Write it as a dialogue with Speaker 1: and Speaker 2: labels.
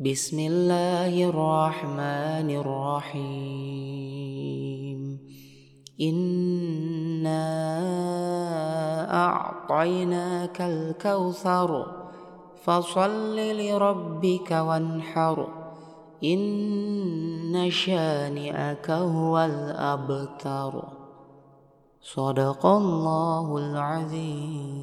Speaker 1: بسم الله الرحمن الرحيم إنا أعطيناك الكوثر فصل لربك وانحر إن شانئك هو الأبتر صدق الله العظيم